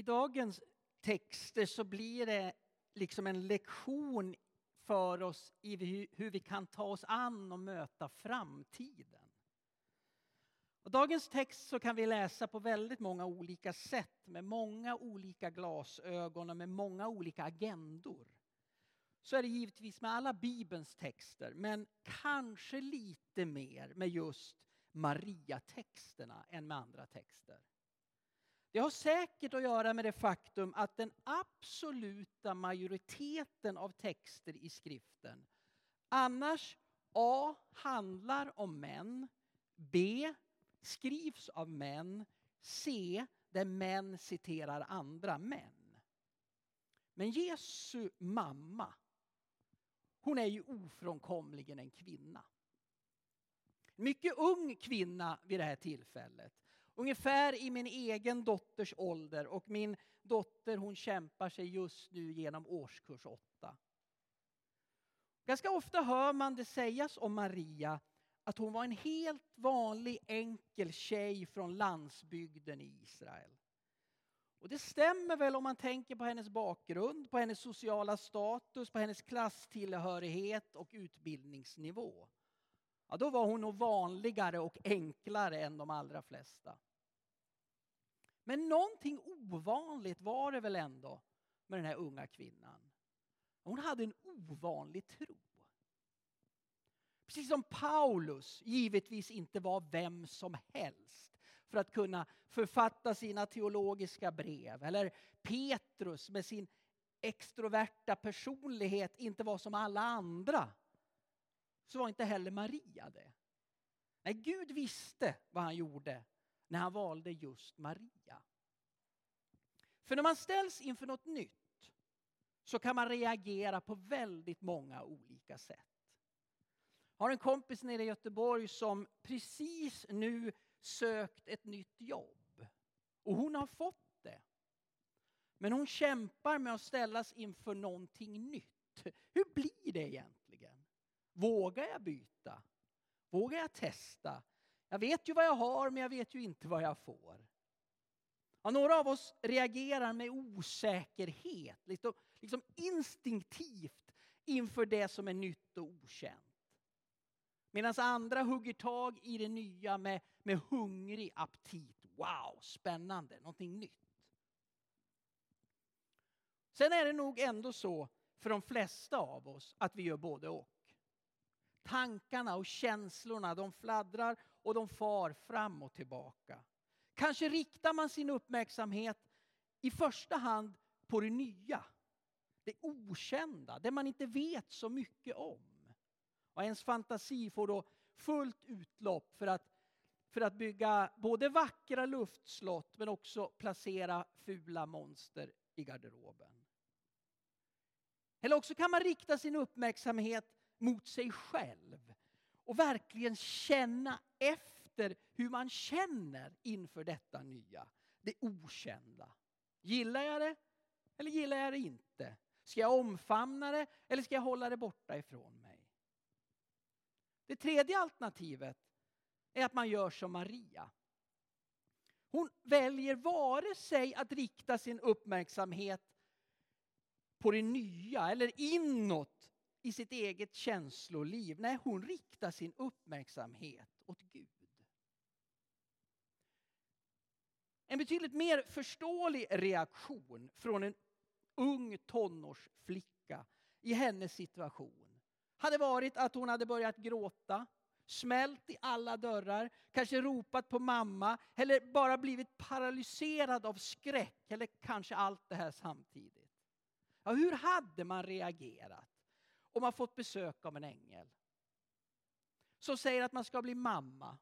i dagens texter så blir det liksom en lektion för oss i hur vi kan ta oss an och möta framtiden. Och dagens text så kan vi läsa på väldigt många olika sätt med många olika glasögon och med många olika agendor. Så är det givetvis med alla Bibelns texter, men kanske lite mer med just Maria-texterna än med andra texter. Det har säkert att göra med det faktum att den absoluta majoriteten av texter i skriften annars A. handlar om män, B. skrivs av män, C. där män citerar andra män. Men Jesu mamma, hon är ju ofrånkomligen en kvinna. Mycket ung kvinna vid det här tillfället. Ungefär i min egen dotters ålder och min dotter hon kämpar sig just nu genom årskurs 8. Ganska ofta hör man det sägas om Maria att hon var en helt vanlig enkel tjej från landsbygden i Israel. Och det stämmer väl om man tänker på hennes bakgrund, på hennes sociala status, på hennes klasstillhörighet och utbildningsnivå. Ja, då var hon nog vanligare och enklare än de allra flesta. Men någonting ovanligt var det väl ändå med den här unga kvinnan. Hon hade en ovanlig tro. Precis som Paulus givetvis inte var vem som helst för att kunna författa sina teologiska brev. Eller Petrus med sin extroverta personlighet inte var som alla andra. Så var inte heller Maria det. Nej, Gud visste vad han gjorde när han valde just Maria. För när man ställs inför något nytt så kan man reagera på väldigt många olika sätt. Jag har en kompis nere i Göteborg som precis nu sökt ett nytt jobb. Och hon har fått det. Men hon kämpar med att ställas inför någonting nytt. Hur blir det egentligen? Vågar jag byta? Vågar jag testa? Jag vet ju vad jag har, men jag vet ju inte vad jag får. Ja, några av oss reagerar med osäkerhet, liksom, liksom instinktivt inför det som är nytt och okänt. Medan andra hugger tag i det nya med, med hungrig aptit. Wow, spännande, någonting nytt. Sen är det nog ändå så för de flesta av oss att vi gör både och. Tankarna och känslorna de fladdrar och de far fram och tillbaka. Kanske riktar man sin uppmärksamhet i första hand på det nya. Det okända, det man inte vet så mycket om. Och ens fantasi får då fullt utlopp för att, för att bygga både vackra luftslott men också placera fula monster i garderoben. Eller också kan man rikta sin uppmärksamhet mot sig själv och verkligen känna efter hur man känner inför detta nya, det okända. Gillar jag det eller gillar jag det inte? Ska jag omfamna det eller ska jag hålla det borta ifrån mig? Det tredje alternativet är att man gör som Maria. Hon väljer vare sig att rikta sin uppmärksamhet på det nya eller inåt i sitt eget känsloliv. Nej, hon riktar sin uppmärksamhet åt Gud. En betydligt mer förståelig reaktion från en ung tonårsflicka i hennes situation hade varit att hon hade börjat gråta, smält i alla dörrar, kanske ropat på mamma eller bara blivit paralyserad av skräck eller kanske allt det här samtidigt. Ja, hur hade man reagerat och man fått besök av en ängel som säger att man ska bli mamma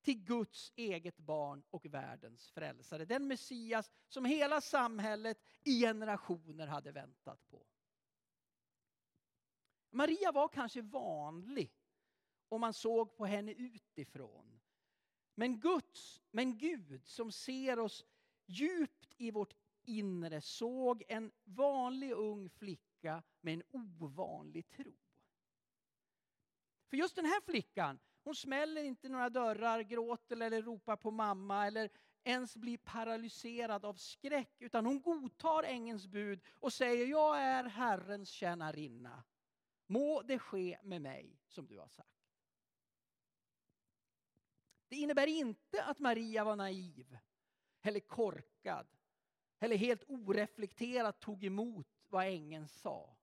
till Guds eget barn och världens frälsare. Den Messias som hela samhället i generationer hade väntat på. Maria var kanske vanlig om man såg på henne utifrån. Men, Guds, men Gud som ser oss djupt i vårt inre såg en vanlig ung flicka med en ovanlig tro. För just den här flickan, hon smäller inte några dörrar, gråter eller ropar på mamma eller ens blir paralyserad av skräck utan hon godtar ängelns bud och säger jag är Herrens tjänarinna. Må det ske med mig som du har sagt. Det innebär inte att Maria var naiv eller korkad eller helt oreflekterat tog emot vad ängeln sa.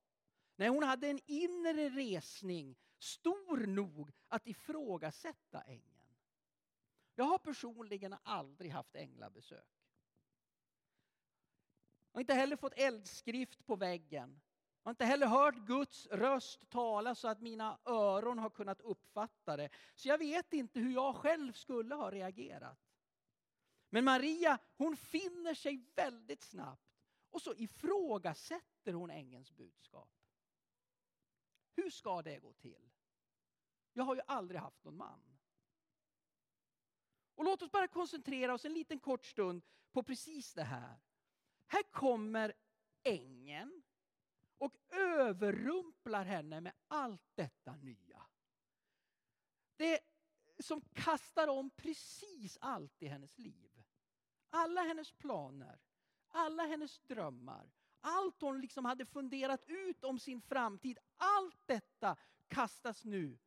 Nej, hon hade en inre resning stor nog att ifrågasätta ängeln. Jag har personligen aldrig haft änglabesök. Jag har inte heller fått eldskrift på väggen. Jag har inte heller hört Guds röst tala så att mina öron har kunnat uppfatta det. Så jag vet inte hur jag själv skulle ha reagerat. Men Maria, hon finner sig väldigt snabbt och så ifrågasätter hon ängelns budskap. Hur ska det gå till? Jag har ju aldrig haft någon man. Och låt oss bara koncentrera oss en liten kort stund på precis det här. Här kommer ängeln och överrumplar henne med allt detta nya. Det som kastar om precis allt i hennes liv. Alla hennes planer, alla hennes drömmar, allt hon liksom hade funderat ut om sin framtid. Allt detta kastas nu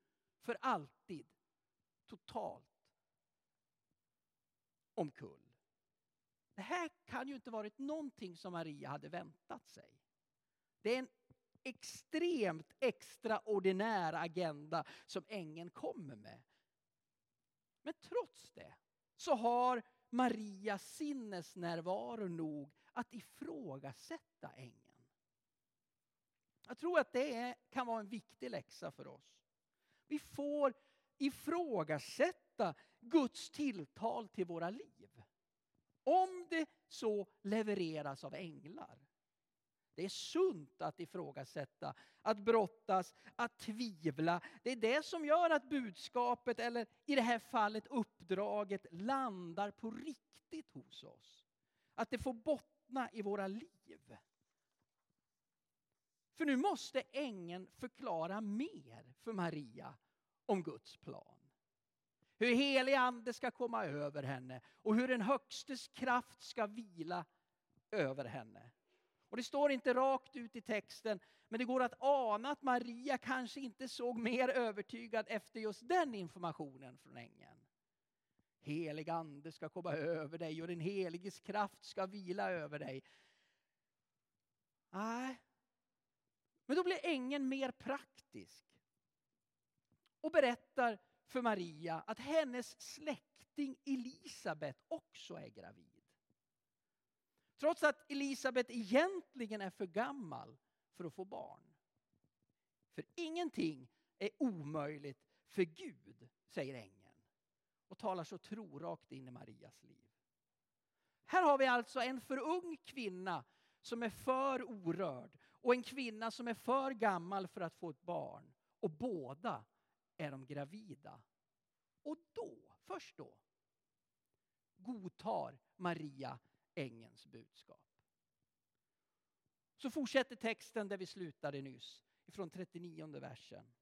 för alltid totalt omkull. Det här kan ju inte varit någonting som Maria hade väntat sig. Det är en extremt extraordinär agenda som ängeln kommer med. Men trots det så har Maria sinnesnärvaro nog att ifrågasätta ängeln. Jag tror att det är, kan vara en viktig läxa för oss. Vi får ifrågasätta Guds tilltal till våra liv. Om det så levereras av änglar. Det är sunt att ifrågasätta, att brottas, att tvivla. Det är det som gör att budskapet, eller i det här fallet uppdraget, landar på riktigt hos oss. Att det får bottna i våra liv. För nu måste ängeln förklara mer för Maria om Guds plan. Hur helig ande ska komma över henne och hur den högstes kraft ska vila över henne. Och det står inte rakt ut i texten, men det går att ana att Maria kanske inte såg mer övertygad efter just den informationen från ängeln. Helig ande ska komma över dig och den heliges kraft ska vila över dig. Nej, men då blir ängeln mer praktisk och berättar för Maria att hennes släkting Elisabet också är gravid. Trots att Elisabet egentligen är för gammal för att få barn. För ingenting är omöjligt för Gud, säger ängeln. Och talar så trorakt in i Marias liv. Här har vi alltså en för ung kvinna som är för orörd och en kvinna som är för gammal för att få ett barn. Och båda är de gravida. Och då, först då, godtar Maria ängens budskap. Så fortsätter texten där vi slutade nyss, ifrån 39 versen.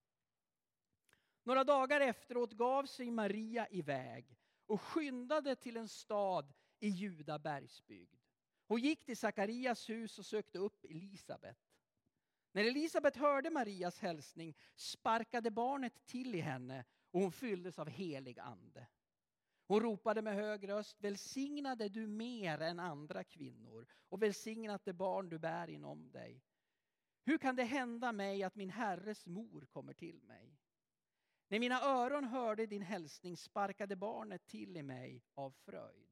Några dagar efteråt gav sig Maria iväg och skyndade till en stad i Juda bergsbygd. Hon gick till Sakarias hus och sökte upp Elisabet. När Elisabet hörde Marias hälsning sparkade barnet till i henne och hon fylldes av helig ande. Hon ropade med hög röst, välsignade du mer än andra kvinnor och välsignat det barn du bär inom dig. Hur kan det hända mig att min herres mor kommer till mig? När mina öron hörde din hälsning sparkade barnet till i mig av fröjd.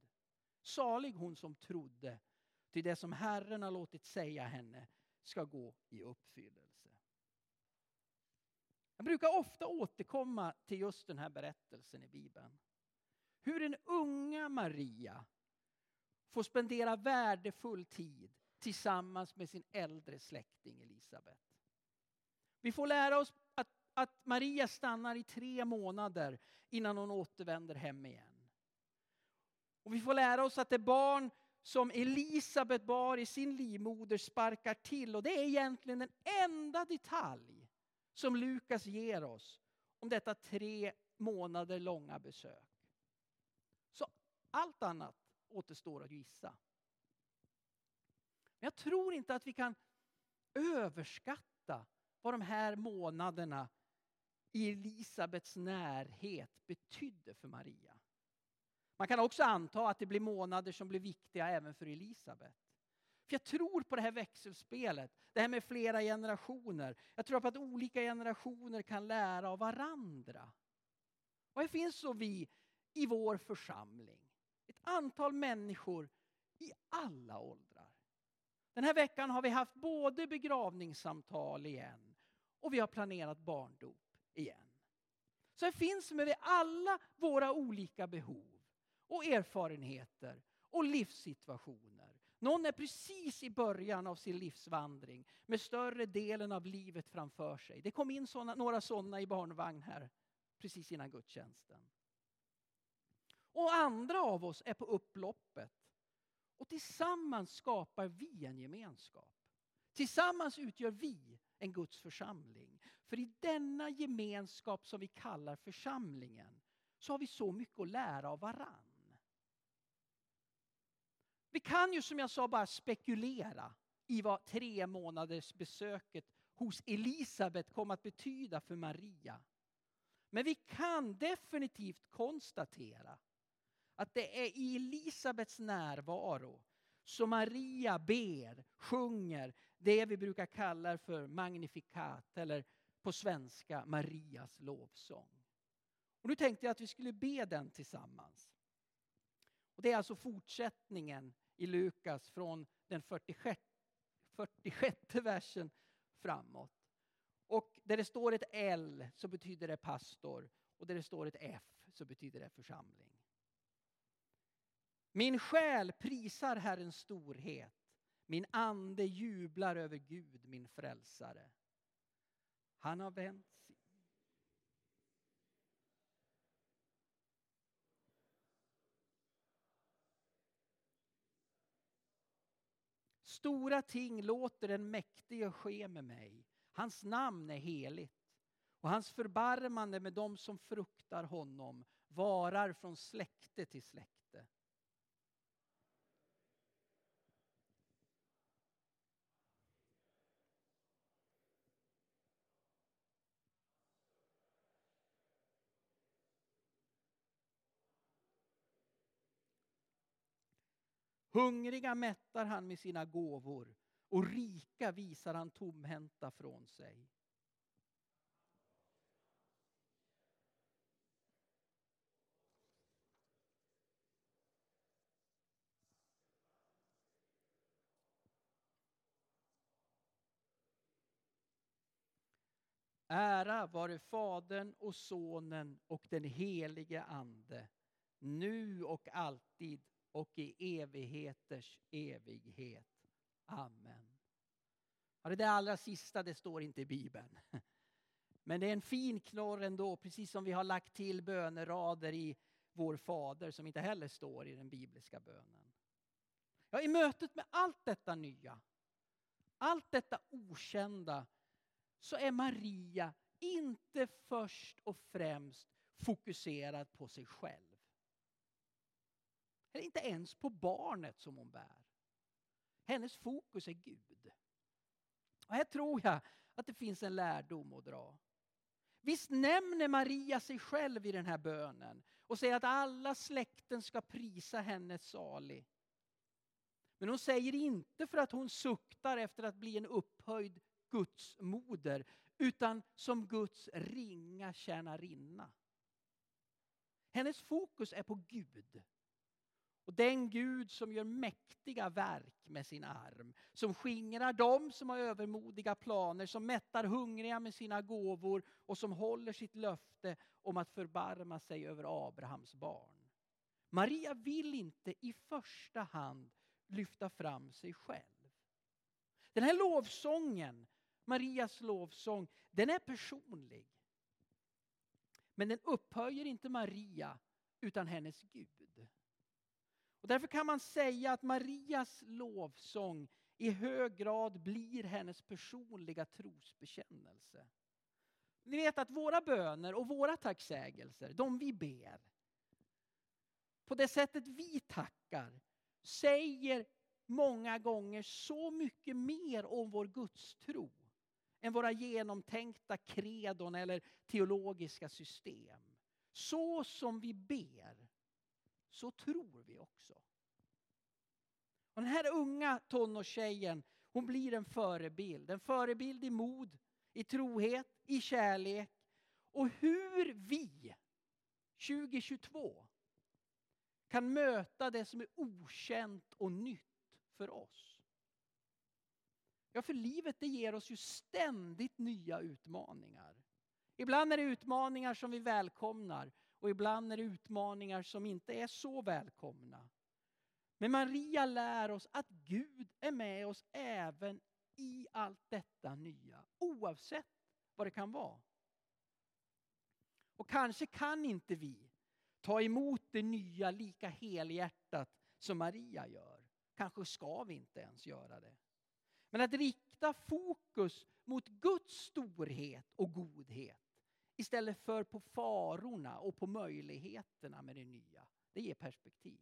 Salig hon som trodde, till det som Herren har låtit säga henne ska gå i uppfyllelse. Jag brukar ofta återkomma till just den här berättelsen i Bibeln. Hur den unga Maria får spendera värdefull tid tillsammans med sin äldre släkting Elisabet. Vi får lära oss att, Maria stannar i tre månader innan hon återvänder hem igen. Och vi får lära oss att det barn som Elisabet bar i sin livmoder sparkar till och det är egentligen den enda detalj som Lukas ger oss om detta tre månader långa besök. Så allt annat återstår att gissa. Men jag tror inte att vi kan överskatta vad de här månaderna i Elisabets närhet betydde för Maria. Man kan också anta att det blir månader som blir viktiga även för Elisabet. För jag tror på det här växelspelet, det här med flera generationer. Jag tror på att olika generationer kan lära av varandra. Och här finns så vi i vår församling. Ett antal människor i alla åldrar. Den här veckan har vi haft både begravningssamtal igen och vi har planerat barndop igen. Så här finns med alla våra olika behov och erfarenheter och livssituationer. Någon är precis i början av sin livsvandring med större delen av livet framför sig. Det kom in såna, några sådana i barnvagn här precis innan gudstjänsten. Och andra av oss är på upploppet. Och tillsammans skapar vi en gemenskap. Tillsammans utgör vi än Guds församling. För i denna gemenskap som vi kallar församlingen så har vi så mycket att lära av varann. Vi kan ju som jag sa bara spekulera i vad tre månaders besöket hos Elisabet kom att betyda för Maria. Men vi kan definitivt konstatera att det är i Elisabets närvaro så Maria ber, sjunger det vi brukar kalla för magnifikat eller på svenska Marias lovsång. Och nu tänkte jag att vi skulle be den tillsammans. Och det är alltså fortsättningen i Lukas från den 46, 46 versen framåt. Och där det står ett L så betyder det pastor och där det står ett F så betyder det församling. Min själ prisar Herrens storhet. Min ande jublar över Gud, min frälsare. Han har vänt sig. Stora ting låter den mäktige ske med mig. Hans namn är heligt och hans förbarmande med dem som fruktar honom varar från släkte till släkte. Hungriga mättar han med sina gåvor och rika visar han tomhänta från sig. Ära vare Fadern och Sonen och den helige Ande, nu och alltid och i evigheters evighet. Amen. Ja, det där allra sista det står inte i Bibeln. Men det är en fin knorr ändå, precis som vi har lagt till bönerader i Vår Fader som inte heller står i den bibliska bönen. Ja, I mötet med allt detta nya, allt detta okända, så är Maria inte först och främst fokuserad på sig själv. Eller inte ens på barnet som hon bär. Hennes fokus är Gud. Och här tror jag att det finns en lärdom att dra. Visst nämner Maria sig själv i den här bönen och säger att alla släkten ska prisa henne salig. Men hon säger inte för att hon suktar efter att bli en upphöjd Guds moder utan som Guds ringa tjänarinna. Hennes fokus är på Gud. Och den Gud som gör mäktiga verk med sin arm, som skingrar dem som har övermodiga planer, som mättar hungriga med sina gåvor och som håller sitt löfte om att förbarma sig över Abrahams barn. Maria vill inte i första hand lyfta fram sig själv. Den här lovsången, Marias lovsång, den är personlig. Men den upphöjer inte Maria utan hennes Gud. Och därför kan man säga att Marias lovsång i hög grad blir hennes personliga trosbekännelse. Ni vet att våra böner och våra tacksägelser, de vi ber, på det sättet vi tackar säger många gånger så mycket mer om vår gudstro än våra genomtänkta kredon eller teologiska system. Så som vi ber, så tror vi också. Och den här unga tonårstjejen, hon blir en förebild. En förebild i mod, i trohet, i kärlek. Och hur vi 2022 kan möta det som är okänt och nytt för oss. Ja, för livet det ger oss ju ständigt nya utmaningar. Ibland är det utmaningar som vi välkomnar och ibland är det utmaningar som inte är så välkomna. Men Maria lär oss att Gud är med oss även i allt detta nya, oavsett vad det kan vara. Och kanske kan inte vi ta emot det nya lika helhjärtat som Maria gör. Kanske ska vi inte ens göra det. Men att rikta fokus mot Guds storhet och godhet istället för på farorna och på möjligheterna med det nya. Det ger perspektiv.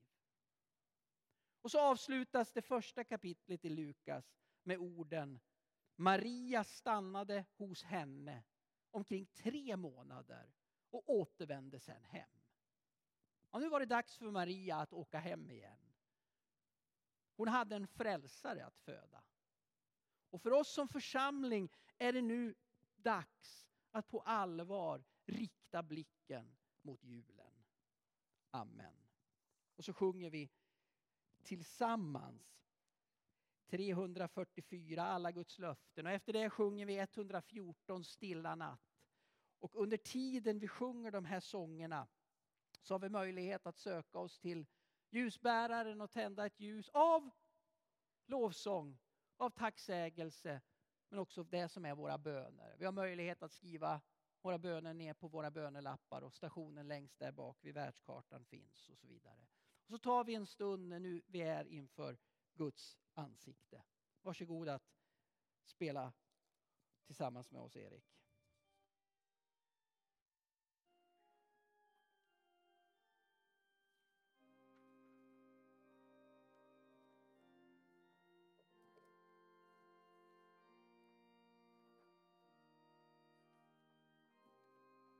Och så avslutas det första kapitlet i Lukas med orden Maria stannade hos henne omkring tre månader och återvände sen hem. Och nu var det dags för Maria att åka hem igen. Hon hade en frälsare att föda. Och för oss som församling är det nu dags att på allvar rikta blicken mot julen. Amen. Och så sjunger vi tillsammans 344 alla Guds löften och efter det sjunger vi 114 stilla natt. Och under tiden vi sjunger de här sångerna så har vi möjlighet att söka oss till ljusbäraren och tända ett ljus av lovsång, av tacksägelse men också det som är våra böner. Vi har möjlighet att skriva våra böner ner på våra bönelappar och stationen längst där bak vid världskartan finns och så vidare. Och så tar vi en stund när nu vi är inför Guds ansikte. Varsågod att spela tillsammans med oss Erik.